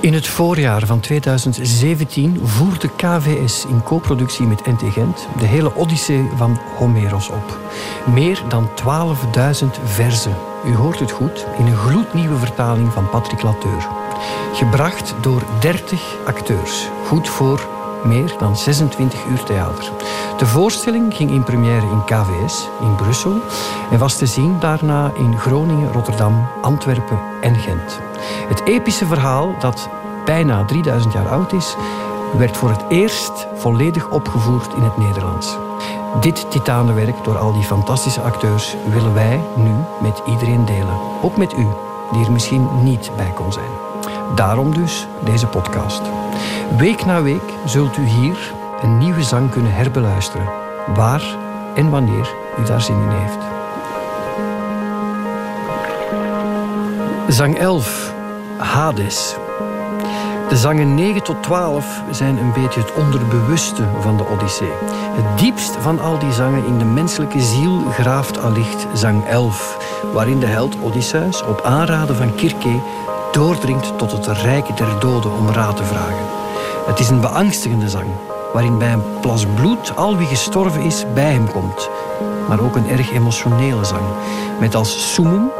In het voorjaar van 2017 voerde KVS in co-productie met NT Gent de hele Odyssee van Homeros op. Meer dan 12.000 verzen. U hoort het goed, in een gloednieuwe vertaling van Patrick Lateur. Gebracht door 30 acteurs. Goed voor meer dan 26 uur theater. De voorstelling ging in première in KVS in Brussel en was te zien daarna in Groningen, Rotterdam, Antwerpen en Gent. Het epische verhaal, dat bijna 3000 jaar oud is, werd voor het eerst volledig opgevoerd in het Nederlands. Dit titanenwerk door al die fantastische acteurs willen wij nu met iedereen delen. Ook met u, die er misschien niet bij kon zijn. Daarom dus deze podcast. Week na week zult u hier een nieuwe zang kunnen herbeluisteren, waar en wanneer u daar zin in heeft. Zang 11, Hades. De zangen 9 tot 12 zijn een beetje het onderbewuste van de Odyssee. Het diepst van al die zangen in de menselijke ziel graaft allicht zang 11, waarin de held Odysseus op aanraden van Kirke doordringt tot het rijk der doden om raad te vragen. Het is een beangstigende zang, waarin bij een plas bloed al wie gestorven is bij hem komt. Maar ook een erg emotionele zang, met als summum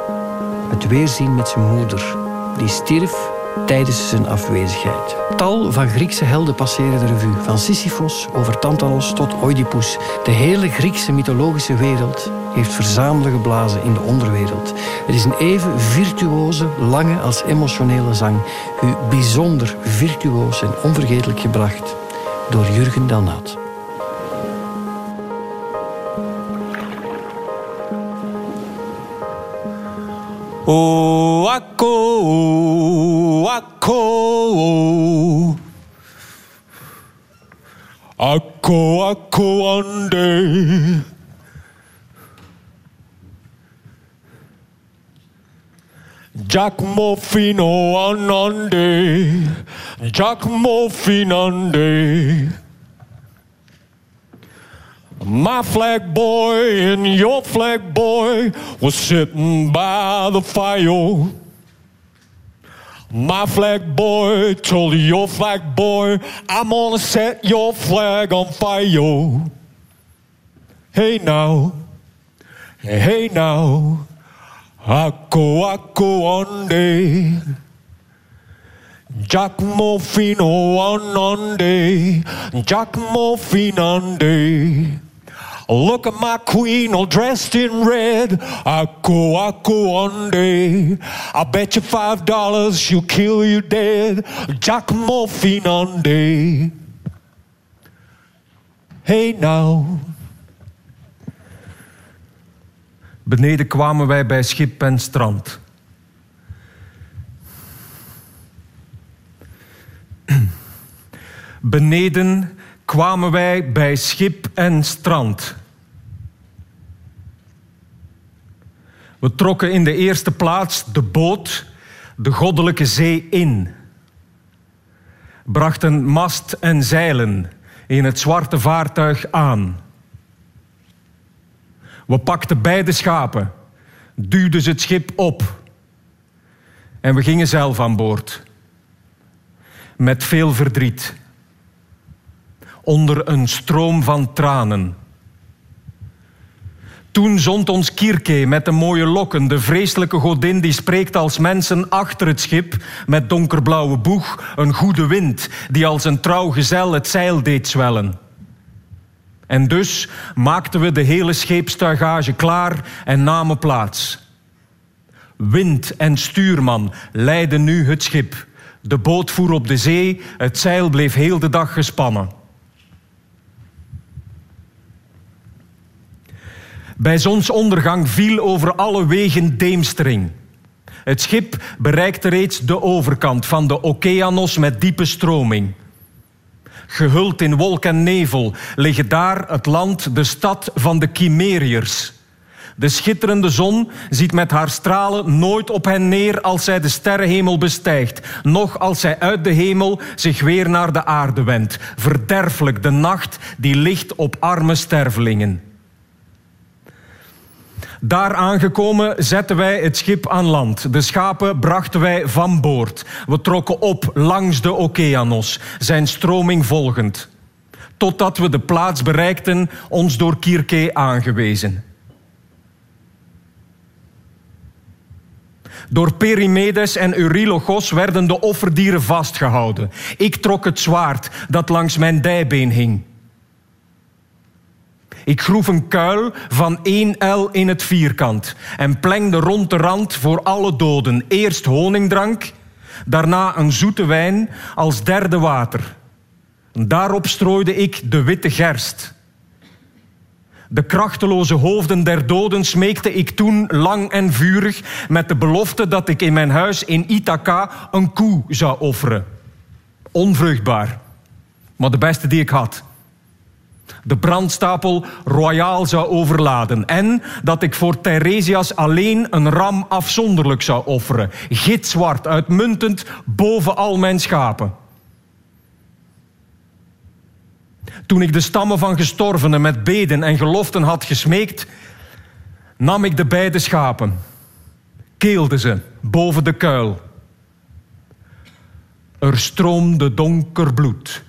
het weerzien met zijn moeder, die stierf tijdens zijn afwezigheid. Tal van Griekse helden passeren de revue, van Sisyphos over Tantalos tot Oedipus. De hele Griekse mythologische wereld heeft verzamelen geblazen in de onderwereld. Het is een even virtuoze, lange als emotionele zang, u bijzonder virtuoos en onvergetelijk gebracht door Jurgen Delnaat. Oh, Akko, Akko. Akko, Akko, ande. Giacomo fino oh, anande. Giacomo finande. My flag boy and your flag boy was sitting by the fire. My flag boy told your flag boy, I'm gonna set your flag on fire. Hey now, hey now, Akko Akko Ande. Giacomo Fino oh, Anande, Giacomo Finande. Look at my queen all dressed in red. Akko, akko, ande. I bet you five dollars she'll kill you dead. jack Giacomo Finande. Hey now. Beneden kwamen wij bij schip en strand. Beneden kwamen wij bij schip en strand. We trokken in de eerste plaats de boot de goddelijke zee in. Brachten mast en zeilen in het zwarte vaartuig aan. We pakten beide schapen, duwden ze het schip op en we gingen zelf aan boord. Met veel verdriet onder een stroom van tranen. Toen zond ons Kirke met de mooie lokken, de vreselijke godin die spreekt als mensen achter het schip, met donkerblauwe boeg, een goede wind die als een trouw gezel het zeil deed zwellen. En dus maakten we de hele scheepstuigage klaar en namen plaats. Wind en stuurman leidden nu het schip. De boot voer op de zee, het zeil bleef heel de dag gespannen. Bij zonsondergang viel over alle wegen deemstering. Het schip bereikte reeds de overkant van de Okeanos met diepe stroming. Gehuld in wolk en nevel liggen daar het land, de stad van de Chimeriërs. De schitterende zon ziet met haar stralen nooit op hen neer als zij de sterrenhemel bestijgt, noch als zij uit de hemel zich weer naar de aarde wendt. Verderfelijk de nacht die ligt op arme stervelingen. Daar aangekomen zetten wij het schip aan land. De schapen brachten wij van boord. We trokken op langs de Okeanos, zijn stroming volgend. Totdat we de plaats bereikten, ons door Kirke aangewezen. Door Perimedes en Eurylogos werden de offerdieren vastgehouden. Ik trok het zwaard dat langs mijn dijbeen hing. Ik groef een kuil van één el in het vierkant en plengde rond de rand voor alle doden eerst honingdrank, daarna een zoete wijn als derde water. Daarop strooide ik de witte gerst. De krachteloze hoofden der doden smeekte ik toen lang en vurig met de belofte dat ik in mijn huis in Ithaca een koe zou offeren. Onvruchtbaar, maar de beste die ik had. De brandstapel royaal zou overladen en dat ik voor Theresias alleen een ram afzonderlijk zou offeren, gitzwart, uitmuntend boven al mijn schapen. Toen ik de stammen van gestorvenen met beden en geloften had gesmeekt, nam ik de beide schapen, keelde ze boven de kuil. Er stroomde donker bloed.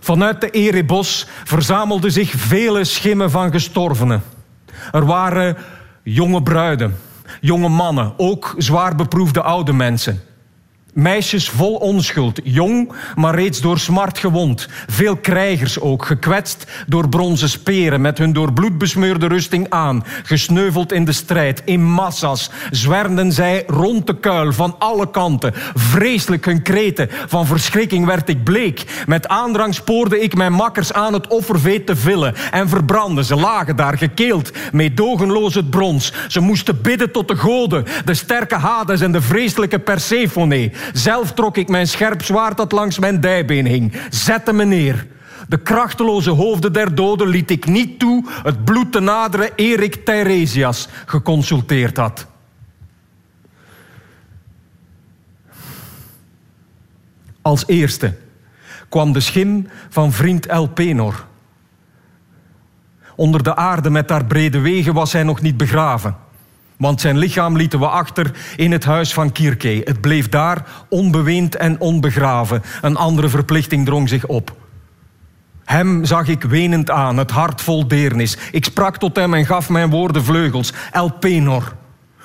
Vanuit de Erebos verzamelden zich vele schimmen van gestorvenen. Er waren jonge bruiden, jonge mannen, ook zwaar beproefde oude mensen. Meisjes vol onschuld, jong, maar reeds door smart gewond. Veel krijgers ook, gekwetst door bronzen speren, met hun door bloed besmeurde rusting aan. Gesneuveld in de strijd, in massa's, zwermden zij rond de kuil van alle kanten. Vreselijk hun kreten, van verschrikking werd ik bleek. Met aandrang spoorde ik mijn makkers aan het offervee te vullen en verbranden. Ze lagen daar gekeeld, meedogenloos het brons. Ze moesten bidden tot de goden, de sterke Hades en de vreselijke Persephone. Zelf trok ik mijn scherp zwaard dat langs mijn dijbeen hing. Zette me neer. De krachteloze hoofden der doden liet ik niet toe het bloed te naderen eer ik Theresias geconsulteerd had. Als eerste kwam de schim van vriend Elpenor. Onder de aarde met haar brede wegen was hij nog niet begraven. Want zijn lichaam lieten we achter in het huis van Kirke. Het bleef daar onbeweend en onbegraven. Een andere verplichting drong zich op. Hem zag ik wenend aan, het hart vol deernis. Ik sprak tot hem en gaf mijn woorden vleugels. Elpenor,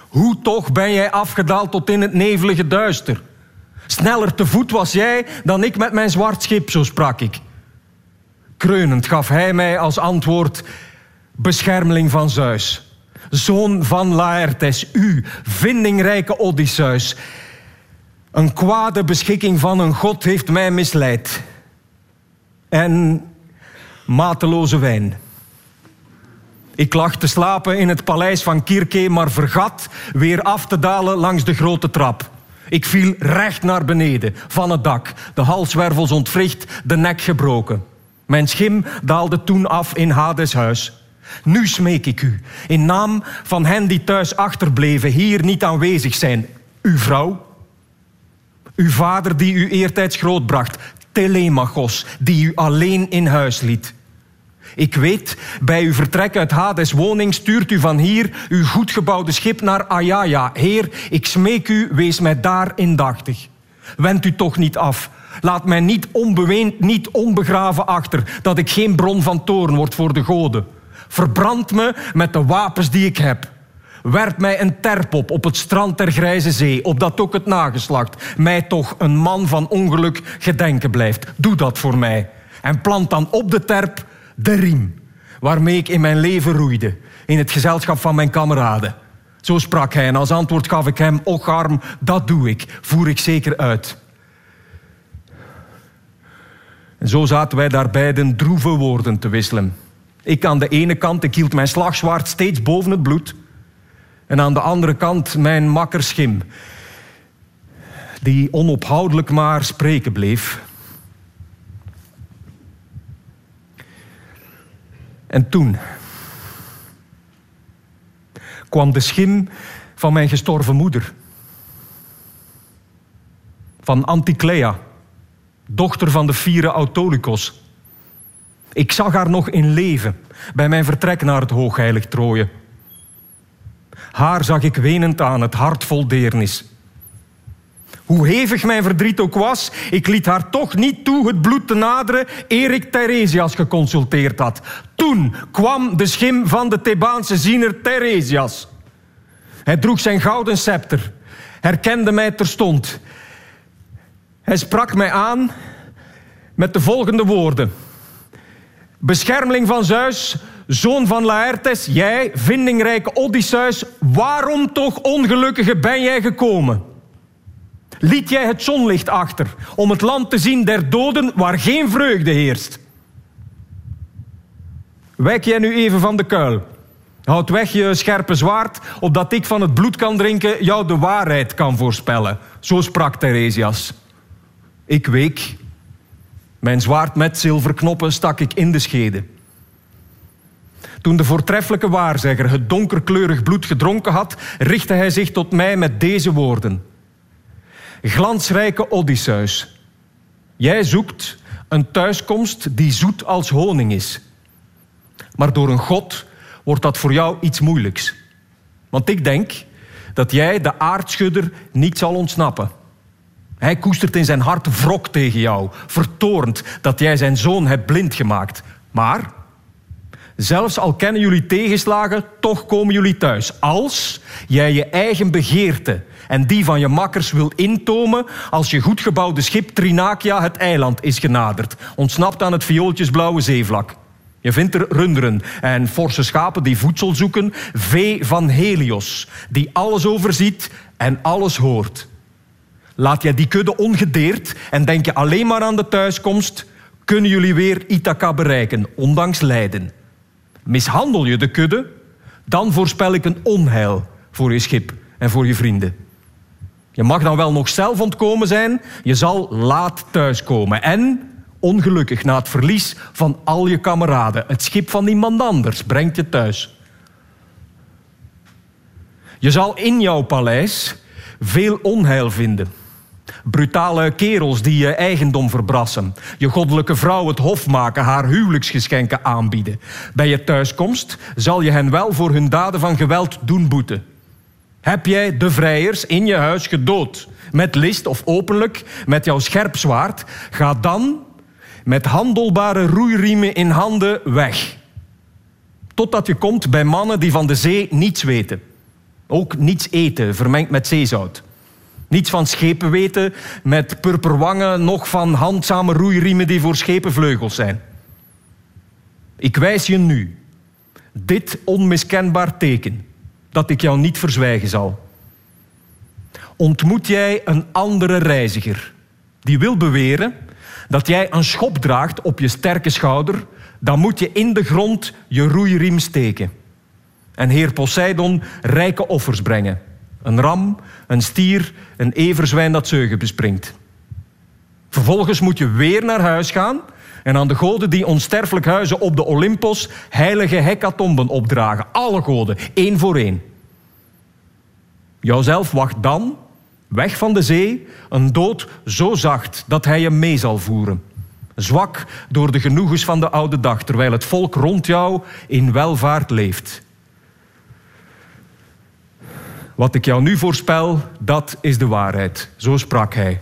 hoe toch ben jij afgedaald tot in het nevelige duister? Sneller te voet was jij dan ik met mijn zwart schip, zo sprak ik. Kreunend gaf hij mij als antwoord beschermeling van Zeus zoon van Laertes, u, vindingrijke Odysseus. Een kwade beschikking van een God heeft mij misleid. En mateloze wijn. Ik lag te slapen in het paleis van Kirke, maar vergat weer af te dalen langs de grote trap. Ik viel recht naar beneden, van het dak, de halswervels ontwricht, de nek gebroken. Mijn schim daalde toen af in Hades huis. Nu smeek ik u, in naam van hen die thuis achterbleven, hier niet aanwezig zijn, uw vrouw, uw vader die u eertijds grootbracht, Telemachos, die u alleen in huis liet. Ik weet, bij uw vertrek uit Hades woning stuurt u van hier uw goed gebouwde schip naar Ayaja. Heer, ik smeek u, wees mij daar indachtig. Wend u toch niet af. Laat mij niet onbeweend, niet onbegraven achter, dat ik geen bron van toorn word voor de goden. Verbrand me met de wapens die ik heb. Werp mij een terp op op het strand der grijze zee, opdat ook het nageslacht mij toch een man van ongeluk gedenken blijft. Doe dat voor mij. En plant dan op de terp de riem, waarmee ik in mijn leven roeide, in het gezelschap van mijn kameraden. Zo sprak hij en als antwoord gaf ik hem, och arm, dat doe ik, voer ik zeker uit. En zo zaten wij daar beiden droeve woorden te wisselen. Ik aan de ene kant, ik hield mijn slagzwaard steeds boven het bloed. En aan de andere kant mijn makker Schim, die onophoudelijk maar spreken bleef. En toen kwam de schim van mijn gestorven moeder, van Anticlea, dochter van de vierde Autolycos. Ik zag haar nog in leven bij mijn vertrek naar het hoogheilig Troje. Haar zag ik wenend aan, het hart vol deernis. Hoe hevig mijn verdriet ook was, ik liet haar toch niet toe het bloed te naderen eer ik Theresias geconsulteerd had. Toen kwam de schim van de Thebaanse ziener Theresias. Hij droeg zijn gouden scepter, herkende mij terstond. Hij sprak mij aan met de volgende woorden. Beschermeling van Zeus, zoon van Laertes, jij, vindingrijke Odysseus, waarom toch ongelukkige ben jij gekomen? Liet jij het zonlicht achter om het land te zien der doden waar geen vreugde heerst? Wijk jij nu even van de kuil. Houd weg je scherpe zwaard, opdat ik van het bloed kan drinken, jou de waarheid kan voorspellen. Zo sprak Theresias. Ik week. Mijn zwaard met zilverknoppen stak ik in de schede. Toen de voortreffelijke waarzegger het donkerkleurig bloed gedronken had, richtte hij zich tot mij met deze woorden. Glansrijke Odysseus, jij zoekt een thuiskomst die zoet als honing is. Maar door een God wordt dat voor jou iets moeilijks. Want ik denk dat jij de aardschudder niet zal ontsnappen. Hij koestert in zijn hart wrok tegen jou, vertoornd dat jij zijn zoon hebt blind gemaakt. Maar, zelfs al kennen jullie tegenslagen, toch komen jullie thuis. Als jij je eigen begeerte en die van je makkers wil intomen als je goed gebouwde schip Trinakia het eiland is genaderd, ontsnapt aan het viooltjesblauwe zeevlak. Je vindt er runderen en forse schapen die voedsel zoeken, vee van Helios, die alles overziet en alles hoort. Laat jij die kudde ongedeerd en denk je alleen maar aan de thuiskomst, kunnen jullie weer Ithaca bereiken, ondanks lijden. Mishandel je de kudde, dan voorspel ik een onheil voor je schip en voor je vrienden. Je mag dan wel nog zelf ontkomen zijn, je zal laat thuiskomen. En ongelukkig na het verlies van al je kameraden. Het schip van iemand anders brengt je thuis. Je zal in jouw paleis veel onheil vinden. Brutale kerels die je eigendom verbrassen. Je goddelijke vrouw het hof maken, haar huwelijksgeschenken aanbieden. Bij je thuiskomst zal je hen wel voor hun daden van geweld doen boeten. Heb jij de vrijers in je huis gedood, met list of openlijk, met jouw scherp zwaard, ga dan met handelbare roeiriemen in handen weg. Totdat je komt bij mannen die van de zee niets weten. Ook niets eten, vermengd met zeezout. Niets van schepen weten, met purperwangen, nog van handzame roeiriemen die voor schepenvleugels zijn. Ik wijs je nu dit onmiskenbaar teken dat ik jou niet verzwijgen zal. Ontmoet jij een andere reiziger die wil beweren dat jij een schop draagt op je sterke schouder, dan moet je in de grond je roeiriem steken. En heer Poseidon rijke offers brengen. Een ram, een stier, een everzwijn dat zeugen bespringt. Vervolgens moet je weer naar huis gaan en aan de goden die onsterfelijk huizen op de Olympos heilige hecatomben opdragen. Alle goden, één voor één. Jouzelf wacht dan, weg van de zee, een dood zo zacht dat hij je mee zal voeren. Zwak door de genoegens van de oude dag, terwijl het volk rond jou in welvaart leeft. Wat ik jou nu voorspel, dat is de waarheid. Zo sprak hij.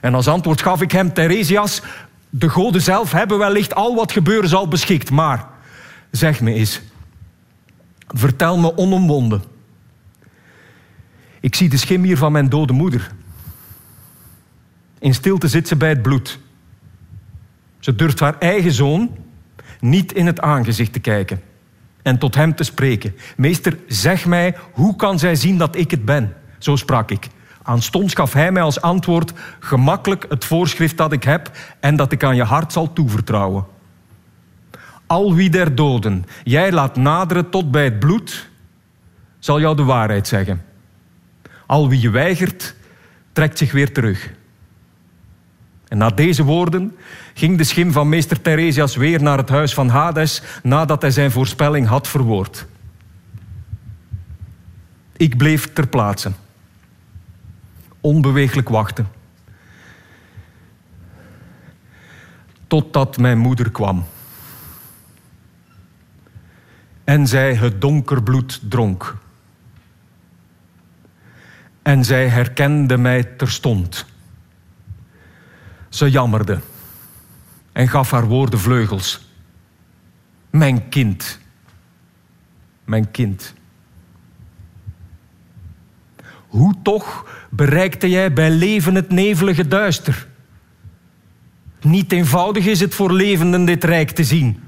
En als antwoord gaf ik hem, Theresias, de goden zelf hebben wellicht al wat gebeuren zal beschikt, maar zeg me eens, vertel me onomwonden. Ik zie de schim hier van mijn dode moeder. In stilte zit ze bij het bloed. Ze durft haar eigen zoon niet in het aangezicht te kijken en tot hem te spreken. Meester, zeg mij, hoe kan zij zien dat ik het ben? Zo sprak ik. Aanstonds gaf hij mij als antwoord gemakkelijk het voorschrift dat ik heb en dat ik aan je hart zal toevertrouwen. Al wie der doden jij laat naderen tot bij het bloed, zal jou de waarheid zeggen. Al wie je weigert, trekt zich weer terug. Na deze woorden ging de schim van meester Theresias weer naar het huis van Hades nadat hij zijn voorspelling had verwoord. Ik bleef ter plaatse, onbeweeglijk wachten, totdat mijn moeder kwam. en zij het donker bloed dronk. En zij herkende mij terstond. Ze jammerde en gaf haar woorden vleugels. Mijn kind, mijn kind. Hoe toch bereikte jij bij leven het nevelige duister? Niet eenvoudig is het voor levenden dit rijk te zien.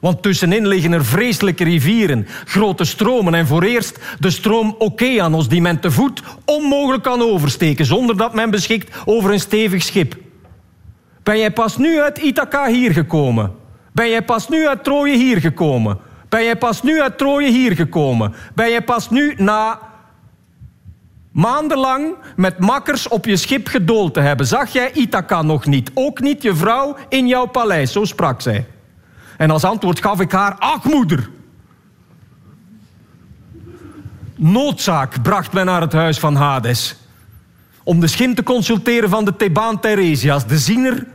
Want tussenin liggen er vreselijke rivieren, grote stromen en voor eerst de stroom Okeanos die men te voet onmogelijk kan oversteken zonder dat men beschikt over een stevig schip. Ben jij pas nu uit Ithaca hier gekomen? Ben jij pas nu uit Troje hier gekomen? Ben jij pas nu uit Troje hier gekomen? Ben jij pas nu na maandenlang met makkers op je schip gedoold te hebben? Zag jij Ithaca nog niet? Ook niet je vrouw in jouw paleis, zo sprak zij. En als antwoord gaf ik haar, ach moeder. Noodzaak bracht men naar het huis van Hades. Om de schim te consulteren van de Thebaan Theresias, de ziener.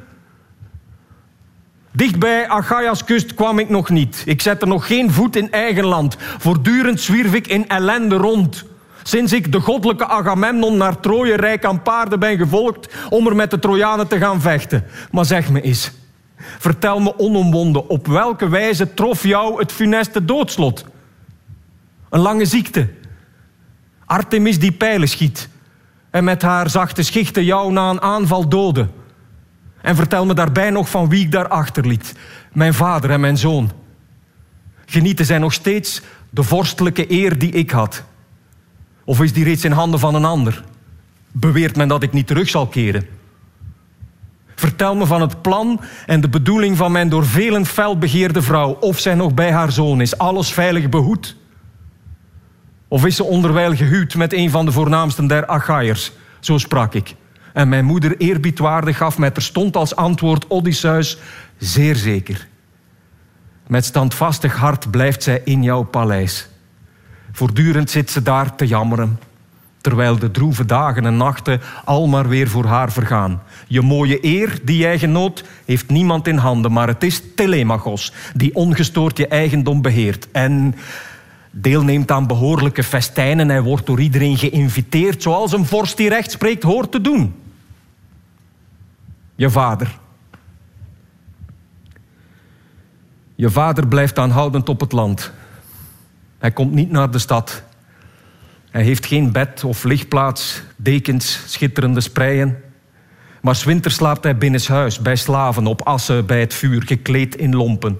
Dicht bij Achaias kust kwam ik nog niet. Ik zette nog geen voet in eigen land. Voortdurend zwierf ik in ellende rond. Sinds ik de goddelijke Agamemnon naar Troje rijk aan paarden ben gevolgd om er met de Trojanen te gaan vechten. Maar zeg me eens, Vertel me onomwonden, op welke wijze trof jou het funeste doodslot? Een lange ziekte. Artemis die pijlen schiet en met haar zachte schichten jou na een aanval doodde. En vertel me daarbij nog van wie ik daar achterliet. Mijn vader en mijn zoon. Genieten zij nog steeds de vorstelijke eer die ik had? Of is die reeds in handen van een ander? Beweert men dat ik niet terug zal keren? Vertel me van het plan en de bedoeling van mijn door velen fel begeerde vrouw. Of zij nog bij haar zoon is, alles veilig behoed. Of is ze onderwijl gehuwd met een van de voornaamsten der Achaiers? Zo sprak ik. En mijn moeder eerbiedwaardig gaf mij terstond als antwoord Odysseus, zeer zeker. Met standvastig hart blijft zij in jouw paleis. Voortdurend zit ze daar te jammeren terwijl de droeve dagen en nachten al maar weer voor haar vergaan. Je mooie eer die jij genoot, heeft niemand in handen, maar het is Telemachos die ongestoord je eigendom beheert. En deelneemt aan behoorlijke festijnen. Hij wordt door iedereen geïnviteerd, zoals een vorst die recht spreekt hoort te doen. Je vader. Je vader blijft aanhoudend op het land. Hij komt niet naar de stad. Hij heeft geen bed of lichtplaats, dekens, schitterende spreien. Maar winter slaapt hij binnenshuis, bij slaven, op assen, bij het vuur, gekleed in lompen.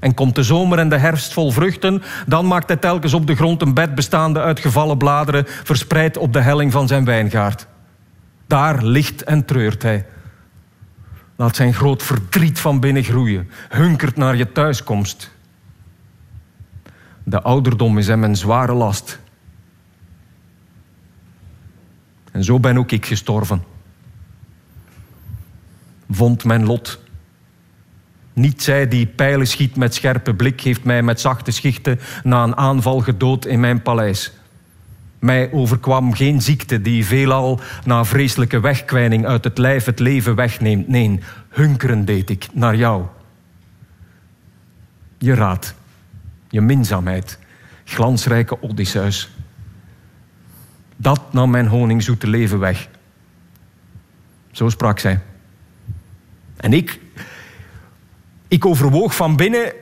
En komt de zomer en de herfst vol vruchten, dan maakt hij telkens op de grond een bed bestaande uit gevallen bladeren, verspreid op de helling van zijn wijngaard. Daar ligt en treurt hij. Laat zijn groot verdriet van binnen groeien, hunkert naar je thuiskomst. De ouderdom is hem een zware last. En zo ben ook ik gestorven. Vond mijn lot. Niet zij die pijlen schiet met scherpe blik, heeft mij met zachte schichten na een aanval gedood in mijn paleis. Mij overkwam geen ziekte die veelal na vreselijke wegkwijning uit het lijf het leven wegneemt. Nee, hunkeren deed ik naar jou. Je raad, je minzaamheid, glansrijke Odysseus. Dat nam mijn honingzoete leven weg. Zo sprak zij. En ik, ik overwoog van binnen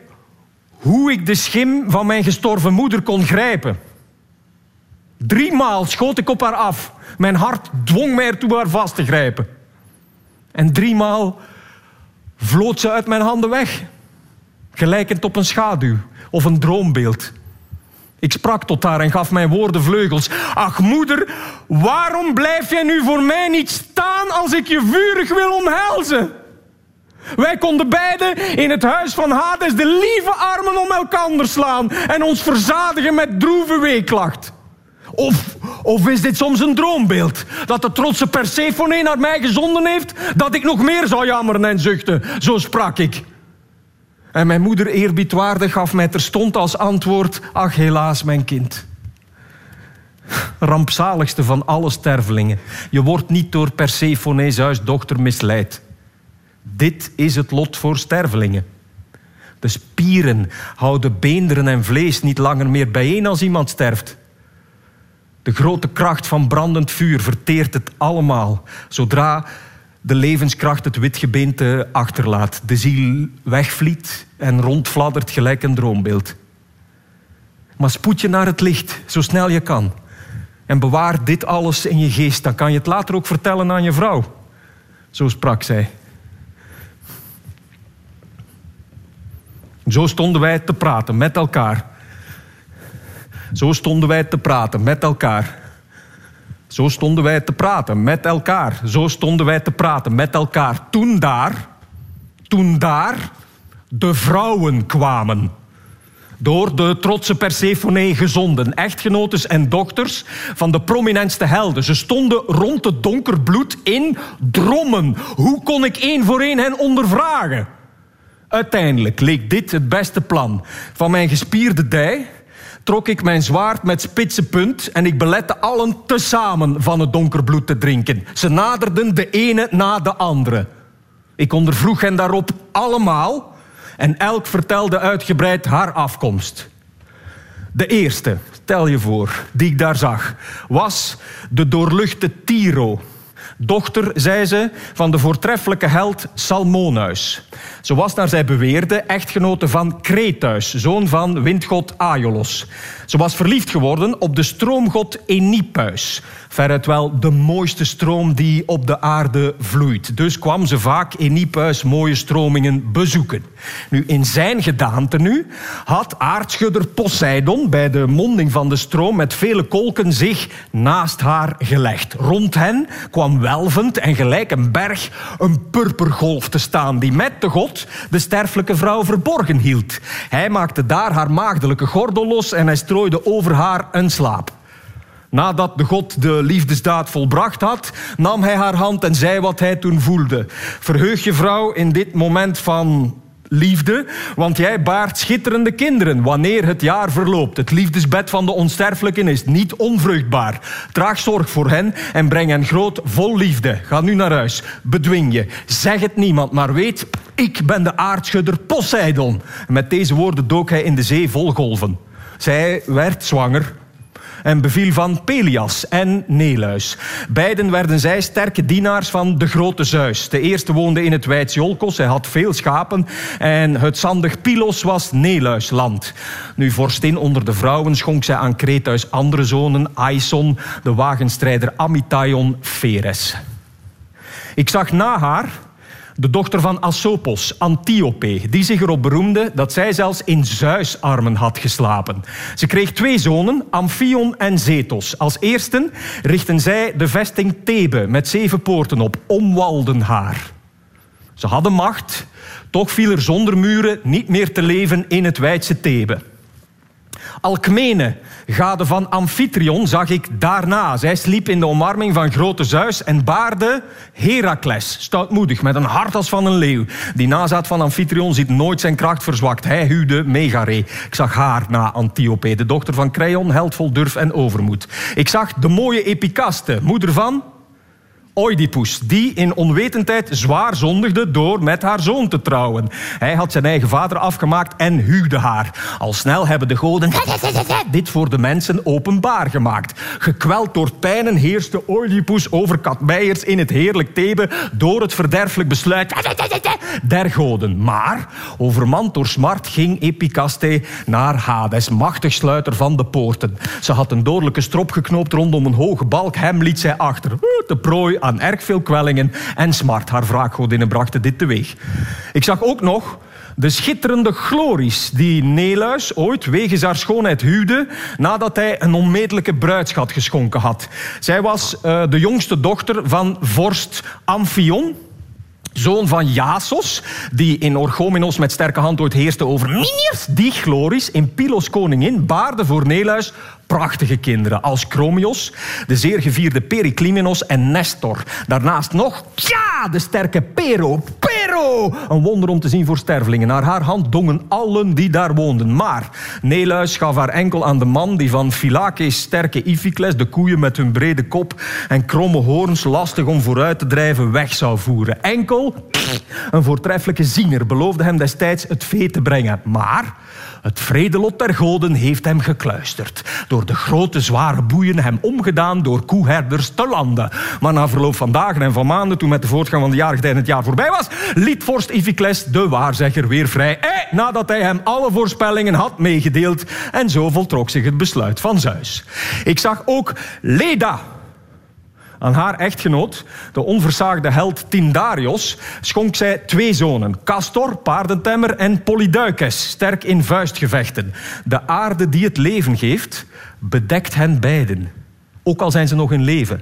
hoe ik de schim van mijn gestorven moeder kon grijpen. Driemaal schoot ik op haar af. Mijn hart dwong mij ertoe haar vast te grijpen. En driemaal vloot ze uit mijn handen weg, gelijkend op een schaduw of een droombeeld. Ik sprak tot haar en gaf mijn woorden vleugels. Ach moeder, waarom blijf jij nu voor mij niet staan als ik je vurig wil omhelzen? Wij konden beiden in het huis van Hades de lieve armen om elkaar slaan en ons verzadigen met droeve weeklacht. Of, of is dit soms een droombeeld? Dat de trotse Persephone naar mij gezonden heeft? Dat ik nog meer zou jammeren en zuchten? Zo sprak ik. En mijn moeder eerbiedwaardig gaf mij terstond als antwoord: Ach, helaas, mijn kind. Rampzaligste van alle stervelingen. Je wordt niet door Persephone's huisdochter misleid. Dit is het lot voor stervelingen. De spier spieren houden beenderen en vlees niet langer meer bijeen als iemand sterft. De grote kracht van brandend vuur verteert het allemaal. Zodra de levenskracht het witgebeente achterlaat, de ziel wegvliet en rondfladdert gelijk een droombeeld. Maar spoed je naar het licht, zo snel je kan. En bewaar dit alles in je geest, dan kan je het later ook vertellen aan je vrouw. Zo sprak zij. Zo stonden wij te praten met elkaar. Zo stonden wij te praten met elkaar. Zo stonden wij te praten met elkaar. Zo stonden wij te praten met elkaar. Toen daar, toen daar de vrouwen kwamen. Door de trotse Persephone gezonden, echtgenotes en dochters van de prominentste helden. Ze stonden rond het donker bloed in drommen. Hoe kon ik één voor één hen ondervragen? Uiteindelijk leek dit het beste plan. Van mijn gespierde dij trok ik mijn zwaard met spitse punt en ik belette allen tezamen van het donker bloed te drinken. Ze naderden de ene na de andere. Ik ondervroeg hen daarop allemaal en elk vertelde uitgebreid haar afkomst. De eerste, stel je voor, die ik daar zag, was de doorluchte Tiro. Dochter, zei ze, van de voortreffelijke held Salmonuis. Ze was naar zij beweerde echtgenote van Kretuis, zoon van windgod Aiolos. Ze was verliefd geworden op de stroomgod Enipuis. Veruit wel de mooiste stroom die op de aarde vloeit. Dus kwam ze vaak Enipuis mooie stromingen bezoeken. Nu, in zijn gedaante nu had aardschudder Poseidon bij de monding van de stroom met vele kolken zich naast haar gelegd. Rond hen kwam welvend en gelijk een berg een purpergolf te staan die met de god de sterfelijke vrouw verborgen hield. Hij maakte daar haar maagdelijke gordel los en hij strooide over haar een slaap. Nadat de God de liefdesdaad volbracht had, nam hij haar hand en zei wat hij toen voelde. Verheug je vrouw in dit moment van liefde, want jij baart schitterende kinderen wanneer het jaar verloopt. Het liefdesbed van de onsterfelijken is niet onvruchtbaar. Draag zorg voor hen en breng hen groot vol liefde. Ga nu naar huis. Bedwing je. Zeg het niemand, maar weet, ik ben de aardschudder Poseidon. Met deze woorden dook hij in de zee vol golven. Zij werd zwanger en beviel van Pelias en Neluis. Beiden werden zij sterke dienaars van de grote Zeus. De eerste woonde in het Weids Jolkos, hij had veel schapen en het zandig Pylos was Neluisland. Nu vorstin onder de vrouwen schonk zij aan Kretuis andere zonen, Aison, de wagenstrijder Amitaion, Pheres. Ik zag na haar de dochter van Asopos, Antiope, die zich erop beroemde dat zij zelfs in Zeusarmen had geslapen. Ze kreeg twee zonen, Amphion en Zetos. Als eersten richtten zij de vesting Thebe met zeven poorten op, omwalden haar. Ze hadden macht, toch viel er zonder muren niet meer te leven in het wijdse Thebe. Alkmene, gade van Amphitryon, zag ik daarna. Zij sliep in de omarming van grote Zeus en baarde Herakles, stoutmoedig, met een hart als van een leeuw. Die nazaat van Amphitryon ziet nooit zijn kracht verzwakt. Hij huwde Megare. Ik zag haar na Antiope, de dochter van Creon, held vol durf en overmoed. Ik zag de mooie Epicaste, moeder van Oedipus, die in onwetendheid zwaar zondigde door met haar zoon te trouwen. Hij had zijn eigen vader afgemaakt en huwde haar. Al snel hebben de goden dit voor de mensen openbaar gemaakt. Gekweld door pijnen heerste Oedipus over Katmeiers in het heerlijk Thebe door het verderfelijk besluit der goden. Maar, overmand door smart, ging Epicaste naar Hades, machtig sluiter van de poorten. Ze had een dodelijke strop geknoopt rondom een hoge balk. Hem liet zij achter. De prooi aan erg veel kwellingen en smart. Haar wraakgodinnen brachten dit teweeg. Ik zag ook nog de schitterende glories die Neluis ooit wegens haar schoonheid huwde nadat hij een onmetelijke bruidschat geschonken had. Zij was uh, de jongste dochter van vorst Amphion, zoon van Jasos, die in Orchomenos met sterke hand ooit heerste over Miniers. Die Gloris, in Pylos koningin, baarde voor Neluis prachtige kinderen als Chromios, de zeer gevierde Periclymenos en Nestor. Daarnaast nog, ja, de sterke Pero, Pero! Een wonder om te zien voor stervelingen. Naar haar hand dongen allen die daar woonden. Maar Neleus gaf haar enkel aan de man die van Phylakes sterke Iphicles, de koeien met hun brede kop en kromme hoorns, lastig om vooruit te drijven, weg zou voeren. Enkel een voortreffelijke ziener beloofde hem destijds het vee te brengen. Maar het vredelot der goden heeft hem gekluisterd. Door de grote zware boeien hem omgedaan door koeherders te landen. Maar na verloop van dagen en van maanden, toen met de voortgang van de jarigheid het jaar voorbij was, liet vorst Iphicles de waarzegger weer vrij. Eh, nadat hij hem alle voorspellingen had meegedeeld. En zo voltrok zich het besluit van Zeus. Ik zag ook Leda aan haar echtgenoot, de onversaagde held Tindarios, schonk zij twee zonen. Castor, paardentemmer, en Polyduikes, sterk in vuistgevechten. De aarde die het leven geeft, bedekt hen beiden. Ook al zijn ze nog in leven.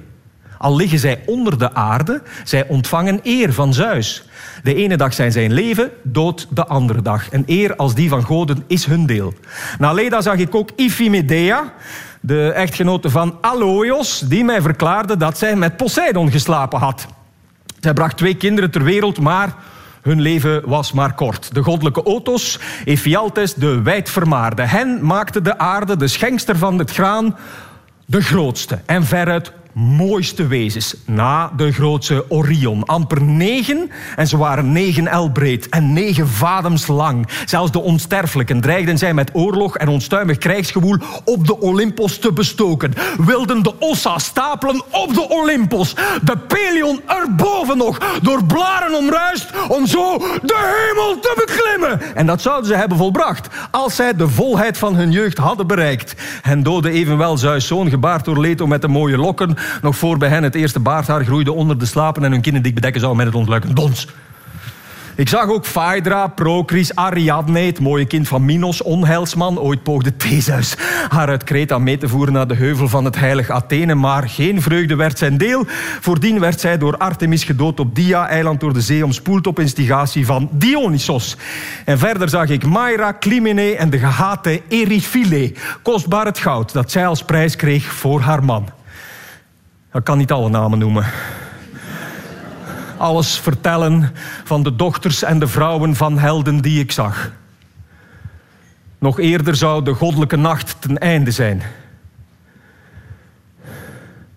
Al liggen zij onder de aarde, zij ontvangen eer van Zeus. De ene dag zijn zij in leven, dood de andere dag. En eer als die van goden is hun deel. Na Leda zag ik ook Iphimedea, de echtgenote van Aloios, die mij verklaarde dat zij met Poseidon geslapen had. Zij bracht twee kinderen ter wereld, maar hun leven was maar kort. De goddelijke Otos, Ephialtes, de wijdvermaarde. Hen maakte de aarde, de schenkster van het graan, de grootste en veruit mooiste wezens na de grootste Orion. Amper negen en ze waren negen el breed en negen vadems lang. Zelfs de onsterfelijken dreigden zij met oorlog en onstuimig krijgsgewoel op de Olympos te bestoken. Wilden de Ossa stapelen op de Olympos. De Pelion erboven nog, door blaren omruist, om zo de hemel te beklimmen. En dat zouden ze hebben volbracht, als zij de volheid van hun jeugd hadden bereikt. En doodde evenwel Zeus' zoon, gebaard door Leto met de mooie lokken, nog voor bij hen het eerste baardhaar groeide onder de slapen en hun kinderen dik bedekken zou met het ontluikend dons. Ik zag ook Phaedra, Procris, Ariadne, het mooie kind van Minos, onheilsman. Ooit poogde Theseus haar uit Kreta mee te voeren naar de heuvel van het heilig Athene, maar geen vreugde werd zijn deel. Voordien werd zij door Artemis gedood op Dia-eiland door de zee omspoeld op instigatie van Dionysos. En verder zag ik Maira, Clymene en de gehate Eriphile, kostbaar het goud dat zij als prijs kreeg voor haar man. Ik kan niet alle namen noemen. Alles vertellen van de dochters en de vrouwen van helden die ik zag. Nog eerder zou de goddelijke nacht ten einde zijn.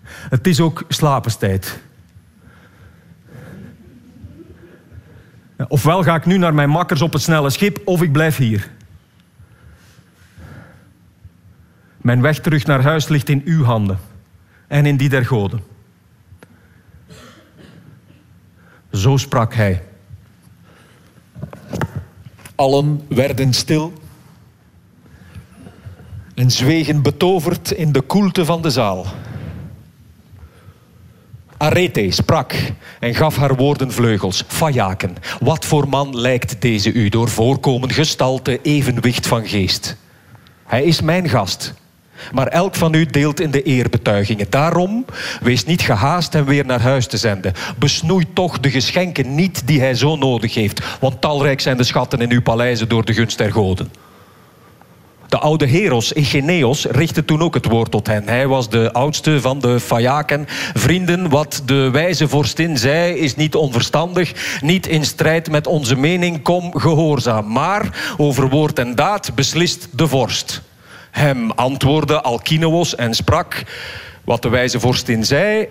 Het is ook slapenstijd. Ofwel ga ik nu naar mijn makkers op het snelle schip, of ik blijf hier. Mijn weg terug naar huis ligt in uw handen en in die der goden. Zo sprak hij. Allen werden stil en zwegen betoverd in de koelte van de zaal. Arete sprak en gaf haar woorden vleugels. Fajaken, wat voor man lijkt deze u door voorkomen, gestalte, evenwicht van geest? Hij is mijn gast maar elk van u deelt in de eerbetuigingen. Daarom, wees niet gehaast hem weer naar huis te zenden. Besnoei toch de geschenken niet die hij zo nodig heeft, want talrijk zijn de schatten in uw paleizen door de gunst der goden. De oude Heros, Egeneos, richtte toen ook het woord tot hen. Hij was de oudste van de Fajaken. Vrienden, wat de wijze vorstin zei is niet onverstandig, niet in strijd met onze mening, kom gehoorzaam. Maar over woord en daad beslist de vorst. Hem antwoordde Alkinoos en sprak: Wat de wijze vorstin zei,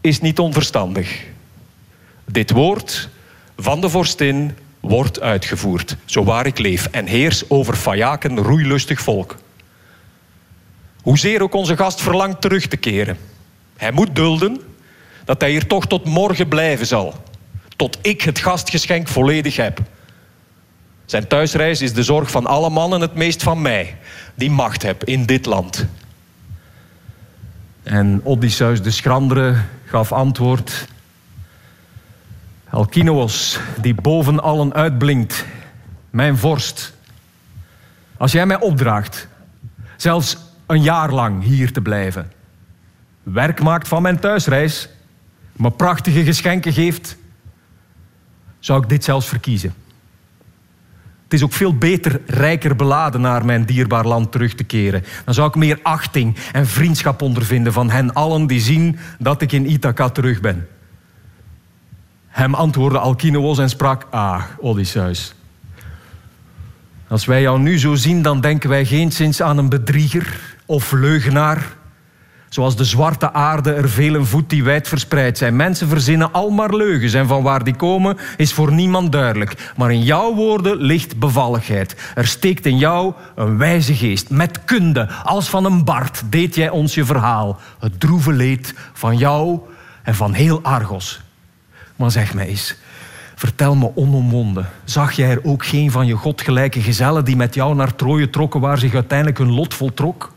is niet onverstandig. Dit woord van de vorstin wordt uitgevoerd, zo waar ik leef, en heers over Fajaken roeilustig volk. Hoezeer ook onze gast verlangt terug te keren. Hij moet dulden dat hij hier toch tot morgen blijven zal, tot ik het gastgeschenk volledig heb. Zijn thuisreis is de zorg van alle mannen, het meest van mij, die macht heb in dit land. En Odysseus de schrandere gaf antwoord. Alkinoos, die boven allen uitblinkt, mijn vorst. Als jij mij opdraagt, zelfs een jaar lang hier te blijven, werk maakt van mijn thuisreis, me prachtige geschenken geeft, zou ik dit zelfs verkiezen. Het is ook veel beter rijker beladen naar mijn dierbaar land terug te keren. Dan zou ik meer achting en vriendschap ondervinden van hen allen die zien dat ik in Ithaca terug ben. Hem antwoordde Alkinoos en sprak, ah, Odysseus. Als wij jou nu zo zien, dan denken wij geenszins aan een bedrieger of leugenaar. Zoals de zwarte aarde er velen voet die wijd verspreid zijn. Mensen verzinnen al maar leugens en van waar die komen is voor niemand duidelijk. Maar in jouw woorden ligt bevalligheid. Er steekt in jou een wijze geest. Met kunde, als van een bard, deed jij ons je verhaal. Het droeve leed van jou en van heel Argos. Maar zeg mij eens, vertel me onomwonden. Zag jij er ook geen van je godgelijke gezellen die met jou naar Troje trokken waar zich uiteindelijk hun lot voltrok?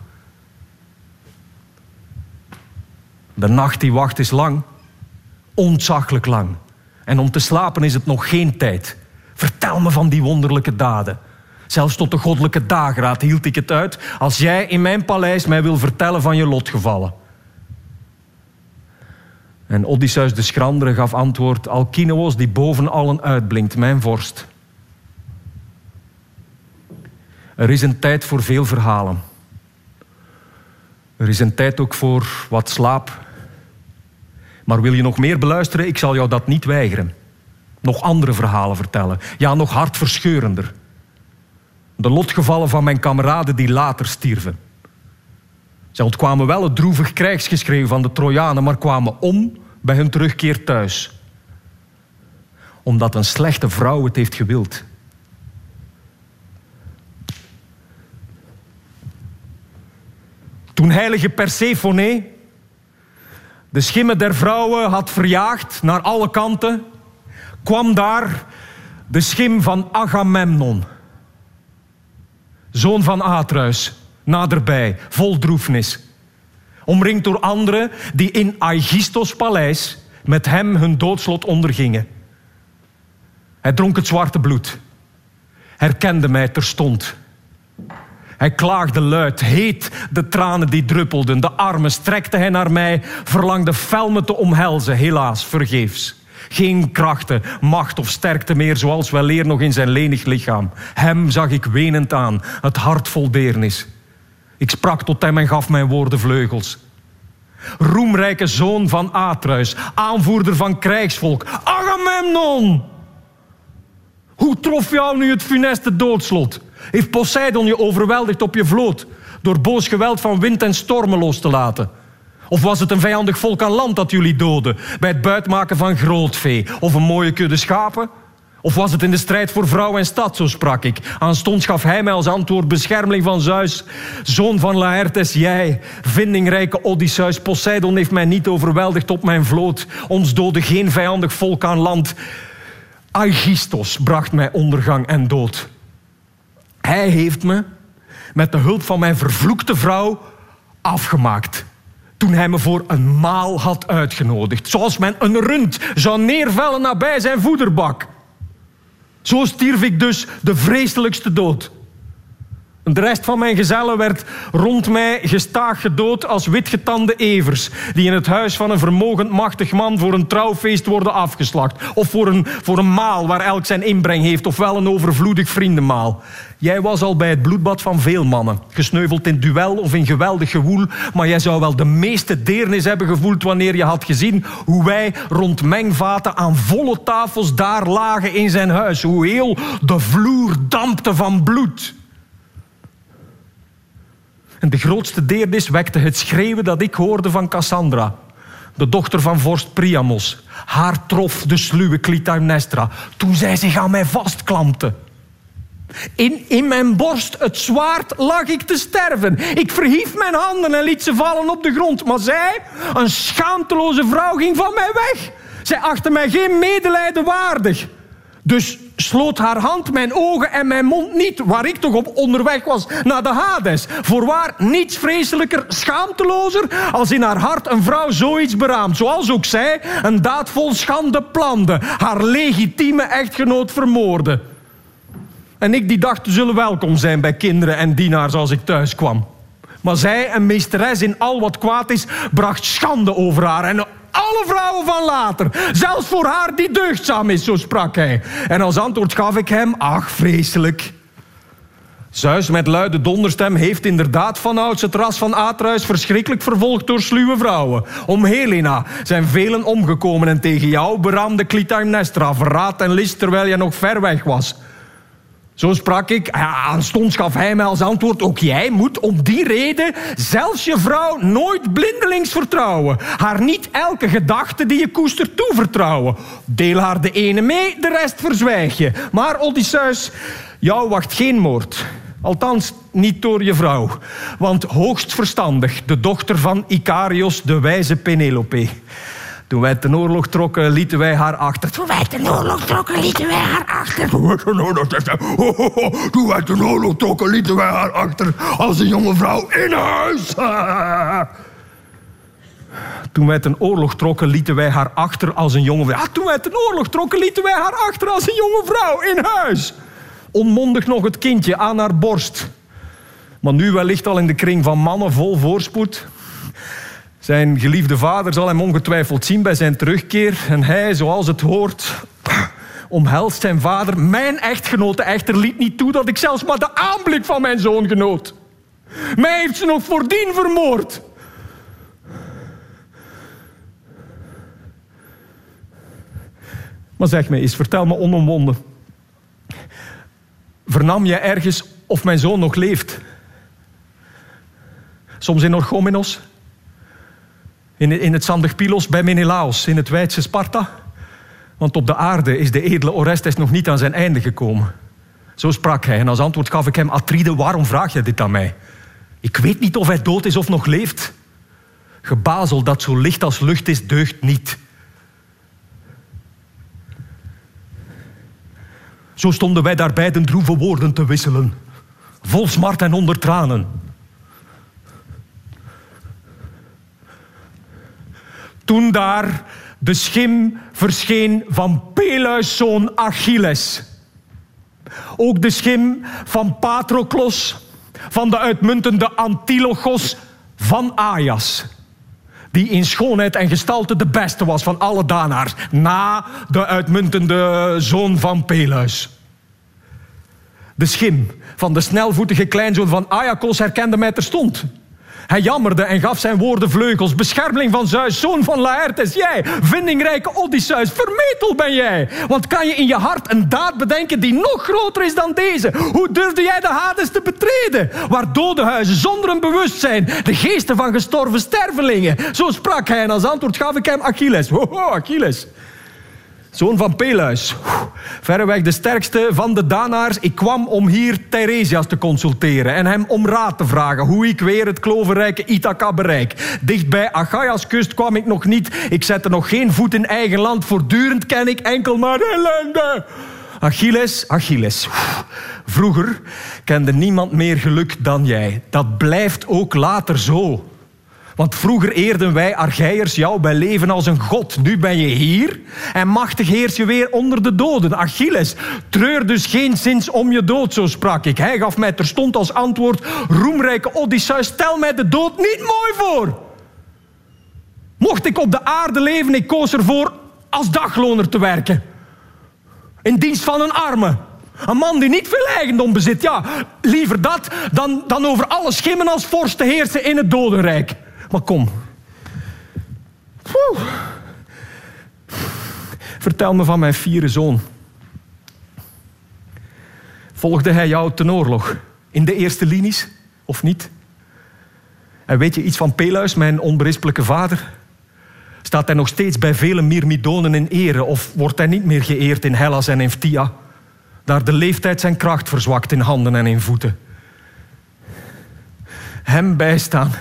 De nacht die wacht is lang, ontzaglijk lang. En om te slapen is het nog geen tijd. Vertel me van die wonderlijke daden. Zelfs tot de goddelijke dageraad hield ik het uit als jij in mijn paleis mij wil vertellen van je lotgevallen. En Odysseus de schrandere gaf antwoord, Alkinoos die boven allen uitblinkt, mijn vorst. Er is een tijd voor veel verhalen. Er is een tijd ook voor wat slaap. Maar wil je nog meer beluisteren? Ik zal jou dat niet weigeren. Nog andere verhalen vertellen. Ja, nog hartverscheurender. De lotgevallen van mijn kameraden die later stierven. Zij ontkwamen wel het droevig krijgsgeschreeuw van de Trojanen, maar kwamen om bij hun terugkeer thuis. Omdat een slechte vrouw het heeft gewild. Toen heilige Persephone de schimmen der vrouwen had verjaagd naar alle kanten, kwam daar de schim van Agamemnon, zoon van Atreus, naderbij, vol droefnis. Omringd door anderen die in Aigistos paleis met hem hun doodslot ondergingen. Hij dronk het zwarte bloed, herkende mij terstond hij klaagde luid, heet de tranen die druppelden. De armen strekte hij naar mij, verlangde fel me te omhelzen, helaas vergeefs. Geen krachten, macht of sterkte meer, zoals wel leer nog in zijn lenig lichaam. Hem zag ik wenend aan, het hart vol deernis. Ik sprak tot hem en gaf mijn woorden vleugels. Roemrijke zoon van Atreus, aanvoerder van krijgsvolk, Agamemnon! Hoe trof jou nu het funeste doodslot? Heeft Poseidon je overweldigd op je vloot door boos geweld van wind en stormen los te laten? Of was het een vijandig volk aan land dat jullie doodde bij het buitmaken van grootvee of een mooie kudde schapen? Of was het in de strijd voor vrouw en stad, zo sprak ik. Aanstonds gaf hij mij als antwoord beschermeling van Zeus. Zoon van Laertes, jij, vindingrijke Odysseus. Poseidon heeft mij niet overweldigd op mijn vloot. Ons doodde geen vijandig volk aan land. Aigistos bracht mij ondergang en dood. Hij heeft me met de hulp van mijn vervloekte vrouw afgemaakt. Toen hij me voor een maal had uitgenodigd. Zoals men een rund zou neervellen nabij zijn voederbak. Zo stierf ik dus de vreselijkste dood. De rest van mijn gezellen werd rond mij gestaag gedood als witgetande evers, die in het huis van een vermogend machtig man voor een trouwfeest worden afgeslacht. Of voor een, voor een maal waar elk zijn inbreng heeft, ofwel een overvloedig vriendenmaal. Jij was al bij het bloedbad van veel mannen, gesneuveld in duel of in geweldig gewoel, maar jij zou wel de meeste deernis hebben gevoeld wanneer je had gezien hoe wij rond mengvaten aan volle tafels daar lagen in zijn huis, hoe heel de vloer dampte van bloed. En de grootste deernis wekte het schreeuwen dat ik hoorde van Cassandra, de dochter van vorst Priamos. Haar trof de sluwe Clytemnestra toen zij zich aan mij vastklampte. In, in mijn borst, het zwaard, lag ik te sterven. Ik verhief mijn handen en liet ze vallen op de grond. Maar zij, een schaamteloze vrouw, ging van mij weg. Zij achtte mij geen medelijden waardig. Dus sloot haar hand mijn ogen en mijn mond niet, waar ik toch op onderweg was naar de Hades. Voorwaar niets vreselijker, schaamtelozer, als in haar hart een vrouw zoiets beraamt. Zoals ook zij een daad vol schande plande, haar legitieme echtgenoot vermoorde. En ik die dacht te zullen welkom zijn bij kinderen en dienaars als ik thuis kwam. Maar zij, een meesteres in al wat kwaad is, bracht schande over haar en alle vrouwen van later. Zelfs voor haar die deugdzaam is, zo sprak hij. En als antwoord gaf ik hem, ach, vreselijk. Zeus met luide donderstem heeft inderdaad vanouds het ras van Atreus verschrikkelijk vervolgd door sluwe vrouwen. Om Helena zijn velen omgekomen en tegen jou beraamde Clytemnestra verraad en list terwijl je nog ver weg was. Zo sprak ik. Aanstonds gaf hij mij als antwoord: Ook jij moet om die reden zelfs je vrouw nooit blindelings vertrouwen. Haar niet elke gedachte die je koestert toevertrouwen. Deel haar de ene mee, de rest verzwijg je. Maar Odysseus, jou wacht geen moord. Althans, niet door je vrouw. Want hoogst verstandig, de dochter van Icarios, de wijze Penelope. Toen wij ten oorlog trokken, lieten wij haar achter. Toen wij ten oorlog trokken, lieten wij haar achter. Toen wij ten oorlog, toen wij ten oorlog trokken, lieten wij haar achter als een jonge vrouw in huis. Toen wij ten oorlog trokken, lieten wij haar achter als een jonge vrouw. Toen wij ten oorlog trokken, lieten wij haar achter als een jonge vrouw in huis. Onmondig nog het kindje aan haar borst. Maar nu wellicht al in de kring van mannen vol voorspoed. Zijn geliefde vader zal hem ongetwijfeld zien bij zijn terugkeer. En hij, zoals het hoort, omhelst zijn vader. Mijn echtgenote echter liet niet toe dat ik zelfs maar de aanblik van mijn zoon genoot. Mij heeft ze nog voordien vermoord. Maar zeg me eens, vertel me onomwonden. Vernam jij ergens of mijn zoon nog leeft? Soms in Orchomenos? In, in het zandig Pilos bij Menelaos, in het Weidse Sparta? Want op de aarde is de edele Orestes nog niet aan zijn einde gekomen. Zo sprak hij en als antwoord gaf ik hem: Atride, waarom vraag je dit aan mij? Ik weet niet of hij dood is of nog leeft. Gebazel dat zo licht als lucht is, deugt niet. Zo stonden wij daar beiden droeve woorden te wisselen, vol smart en onder tranen. Toen daar de schim verscheen van Peleus' zoon Achilles. Ook de schim van Patroklos, van de uitmuntende Antilochos van Ajas. Die in schoonheid en gestalte de beste was van alle Danaars. Na de uitmuntende zoon van Peleus. De schim van de snelvoetige kleinzoon van Ajakos herkende mij terstond. Hij jammerde en gaf zijn woorden vleugels. Beschermeling van Zeus, zoon van Laertes, jij, vindingrijke Odysseus, vermetel ben jij. Want kan je in je hart een daad bedenken die nog groter is dan deze? Hoe durfde jij de Hades te betreden? Waar dode huizen zonder een bewustzijn, de geesten van gestorven stervelingen. Zo sprak hij en als antwoord gaf ik hem Achilles. Ho, Achilles. Zoon van Peleus. Verreweg de sterkste van de Danaars. Ik kwam om hier Theresias te consulteren en hem om raad te vragen hoe ik weer het klovenrijke Ithaca bereik. Dicht bij Achaias kust kwam ik nog niet. Ik zette nog geen voet in eigen land. Voortdurend ken ik enkel maar ellende. Achilles, Achilles. Vroeger kende niemand meer geluk dan jij. Dat blijft ook later zo. Want vroeger eerden wij Argeiërs jou bij leven als een god. Nu ben je hier en machtig heers je weer onder de doden. Achilles, treur dus geen zins om je dood, zo sprak ik. Hij gaf mij terstond als antwoord, roemrijke Odysseus, stel mij de dood niet mooi voor. Mocht ik op de aarde leven, ik koos ervoor als dagloner te werken. In dienst van een arme. Een man die niet veel eigendom bezit. Ja, liever dat dan, dan over alle schimmen als vorst te heersen in het dodenrijk. Maar kom. Vertel me van mijn vierde zoon. Volgde hij jou ten oorlog? In de eerste linies? Of niet? En weet je iets van Peleus, mijn onberispelijke vader? Staat hij nog steeds bij vele Myrmidonen in ere? Of wordt hij niet meer geëerd in Hellas en in Phthia? Daar de leeftijd zijn kracht verzwakt in handen en in voeten. Hem bijstaan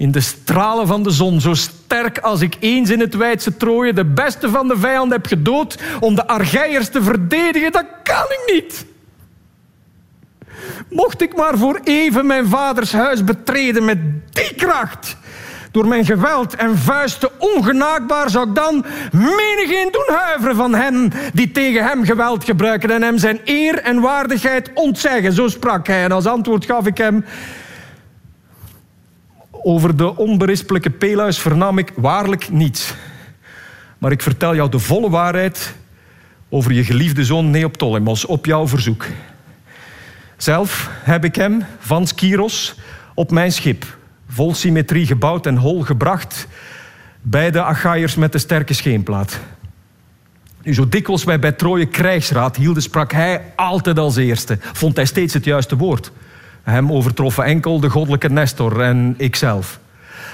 in de stralen van de zon, zo sterk als ik eens in het wijdse Troje de beste van de vijand heb gedood om de Argeiërs te verdedigen, dat kan ik niet. Mocht ik maar voor even mijn vaders huis betreden met die kracht, door mijn geweld en vuisten ongenaakbaar, zou ik dan menigeen doen huiveren van hen die tegen hem geweld gebruiken en hem zijn eer en waardigheid ontzeggen. Zo sprak hij en als antwoord gaf ik hem, over de onberispelijke Peleus vernam ik waarlijk niets. Maar ik vertel jou de volle waarheid over je geliefde zoon Neoptolemos op jouw verzoek. Zelf heb ik hem van Skiros op mijn schip, vol symmetrie gebouwd en hol gebracht, bij de Achaiërs met de sterke scheenplaat. Nu, zo dikwijls wij bij Troje krijgsraad hielden, sprak hij altijd als eerste. Vond hij steeds het juiste woord. Hem overtroffen enkel de goddelijke Nestor en ikzelf.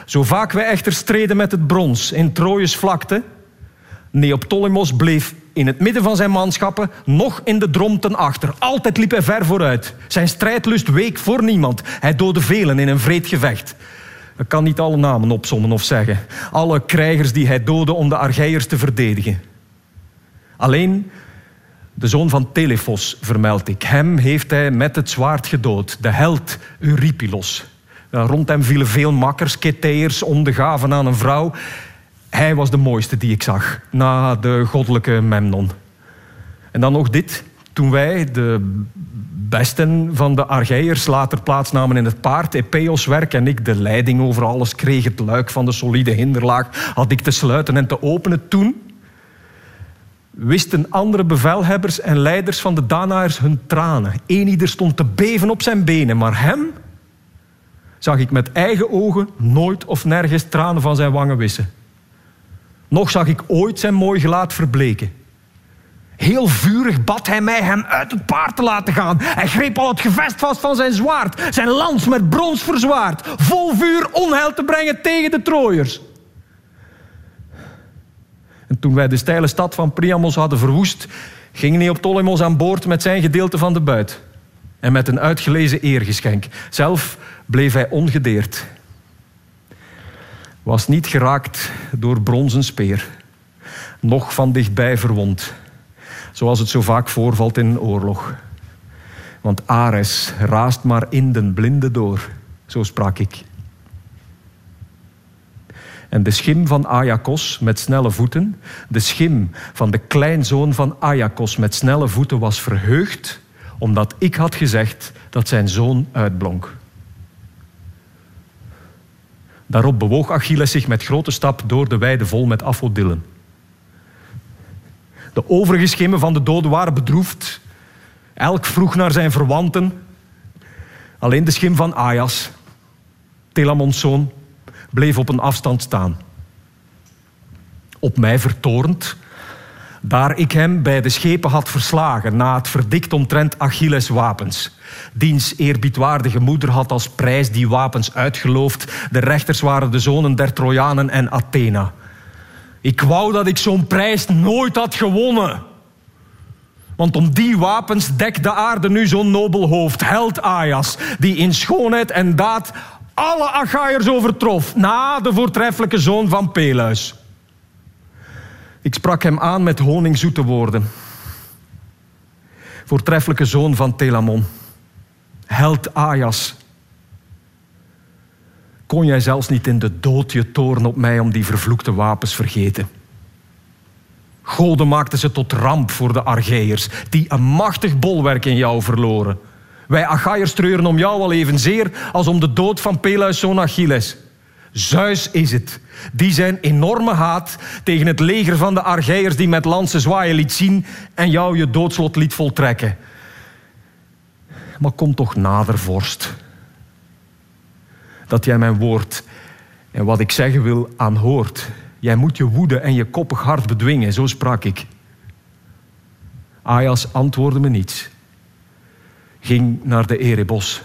Zo vaak wij echter streden met het brons in Trojes vlakte, Neoptolemos bleef in het midden van zijn manschappen nog in de drom ten achter. Altijd liep hij ver vooruit. Zijn strijdlust week voor niemand. Hij doodde velen in een vreed gevecht. Ik kan niet alle namen opsommen of zeggen. Alle krijgers die hij doodde om de Argeiërs te verdedigen. Alleen de zoon van Telephos vermeld ik. Hem heeft hij met het zwaard gedood. De held Eurypilos. Rond hem vielen veel makkers, keteërs, om de gaven aan een vrouw. Hij was de mooiste die ik zag, na de goddelijke Memnon. En dan nog dit. Toen wij, de besten van de Argeiërs, later plaatsnamen in het paard, Epeos werk en ik de leiding over alles kreeg, het luik van de solide hinderlaag, had ik te sluiten en te openen toen wisten andere bevelhebbers en leiders van de Danaërs hun tranen. Eén ieder stond te beven op zijn benen, maar hem zag ik met eigen ogen nooit of nergens tranen van zijn wangen wissen. Nog zag ik ooit zijn mooi gelaat verbleken. Heel vurig bad hij mij hem uit het paard te laten gaan. Hij greep al het gevest vast van zijn zwaard, zijn lans met brons verzwaard, vol vuur onheil te brengen tegen de Trooiers. En toen wij de steile stad van Priamos hadden verwoest, ging Neoptolemos aan boord met zijn gedeelte van de buit. En met een uitgelezen eergeschenk. Zelf bleef hij ongedeerd. Was niet geraakt door bronzen speer. Nog van dichtbij verwond. Zoals het zo vaak voorvalt in een oorlog. Want Ares raast maar in den blinde door. Zo sprak ik. En de schim van Ajakos met snelle voeten, de schim van de kleinzoon van Ajakos met snelle voeten was verheugd, omdat ik had gezegd dat zijn zoon uitblonk. Daarop bewoog Achilles zich met grote stap door de weide vol met afodillen. De overige schimmen van de doden waren bedroefd. Elk vroeg naar zijn verwanten. Alleen de schim van Ajas, Telamons zoon, bleef op een afstand staan. Op mij vertoornd, daar ik hem bij de schepen had verslagen na het verdikt omtrent Achilles' wapens. Diens eerbiedwaardige moeder had als prijs die wapens uitgeloofd. De rechters waren de zonen der Trojanen en Athena. Ik wou dat ik zo'n prijs nooit had gewonnen. Want om die wapens dekt de aarde nu zo'n nobel hoofd, held Ajas, die in schoonheid en daad alle Achaiërs overtrof, na de voortreffelijke zoon van Peleus. Ik sprak hem aan met honingzoete woorden. Voortreffelijke zoon van Telamon, held Ajas. Kon jij zelfs niet in de dood je toorn op mij om die vervloekte wapens vergeten? Goden maakten ze tot ramp voor de Argeiërs, die een machtig bolwerk in jou verloren. Wij Achaiërs treuren om jou al evenzeer als om de dood van Peleus zoon Achilles. Zeus is het, die zijn enorme haat tegen het leger van de Argeiërs die met lansen zwaaien liet zien en jou je doodslot liet voltrekken. Maar kom toch nader, vorst. Dat jij mijn woord en wat ik zeggen wil aanhoort. Jij moet je woede en je koppig hart bedwingen, zo sprak ik. Ajas antwoordde me niets ging naar de Erebos.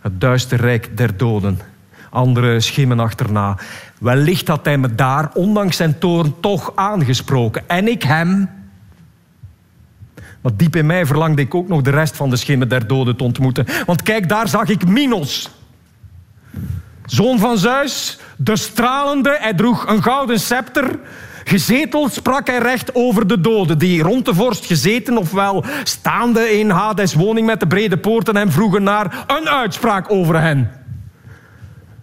Het duister rijk der doden. Andere schimmen achterna. Wellicht had hij me daar, ondanks zijn toorn, toch aangesproken. En ik hem. Maar diep in mij verlangde ik ook nog de rest van de schimmen der doden te ontmoeten. Want kijk, daar zag ik Minos. Zoon van Zeus, de stralende. Hij droeg een gouden scepter. Gezeteld sprak hij recht over de doden, die rond de vorst gezeten, ofwel staande in Hades woning met de brede poorten, hem vroegen naar een uitspraak over hen.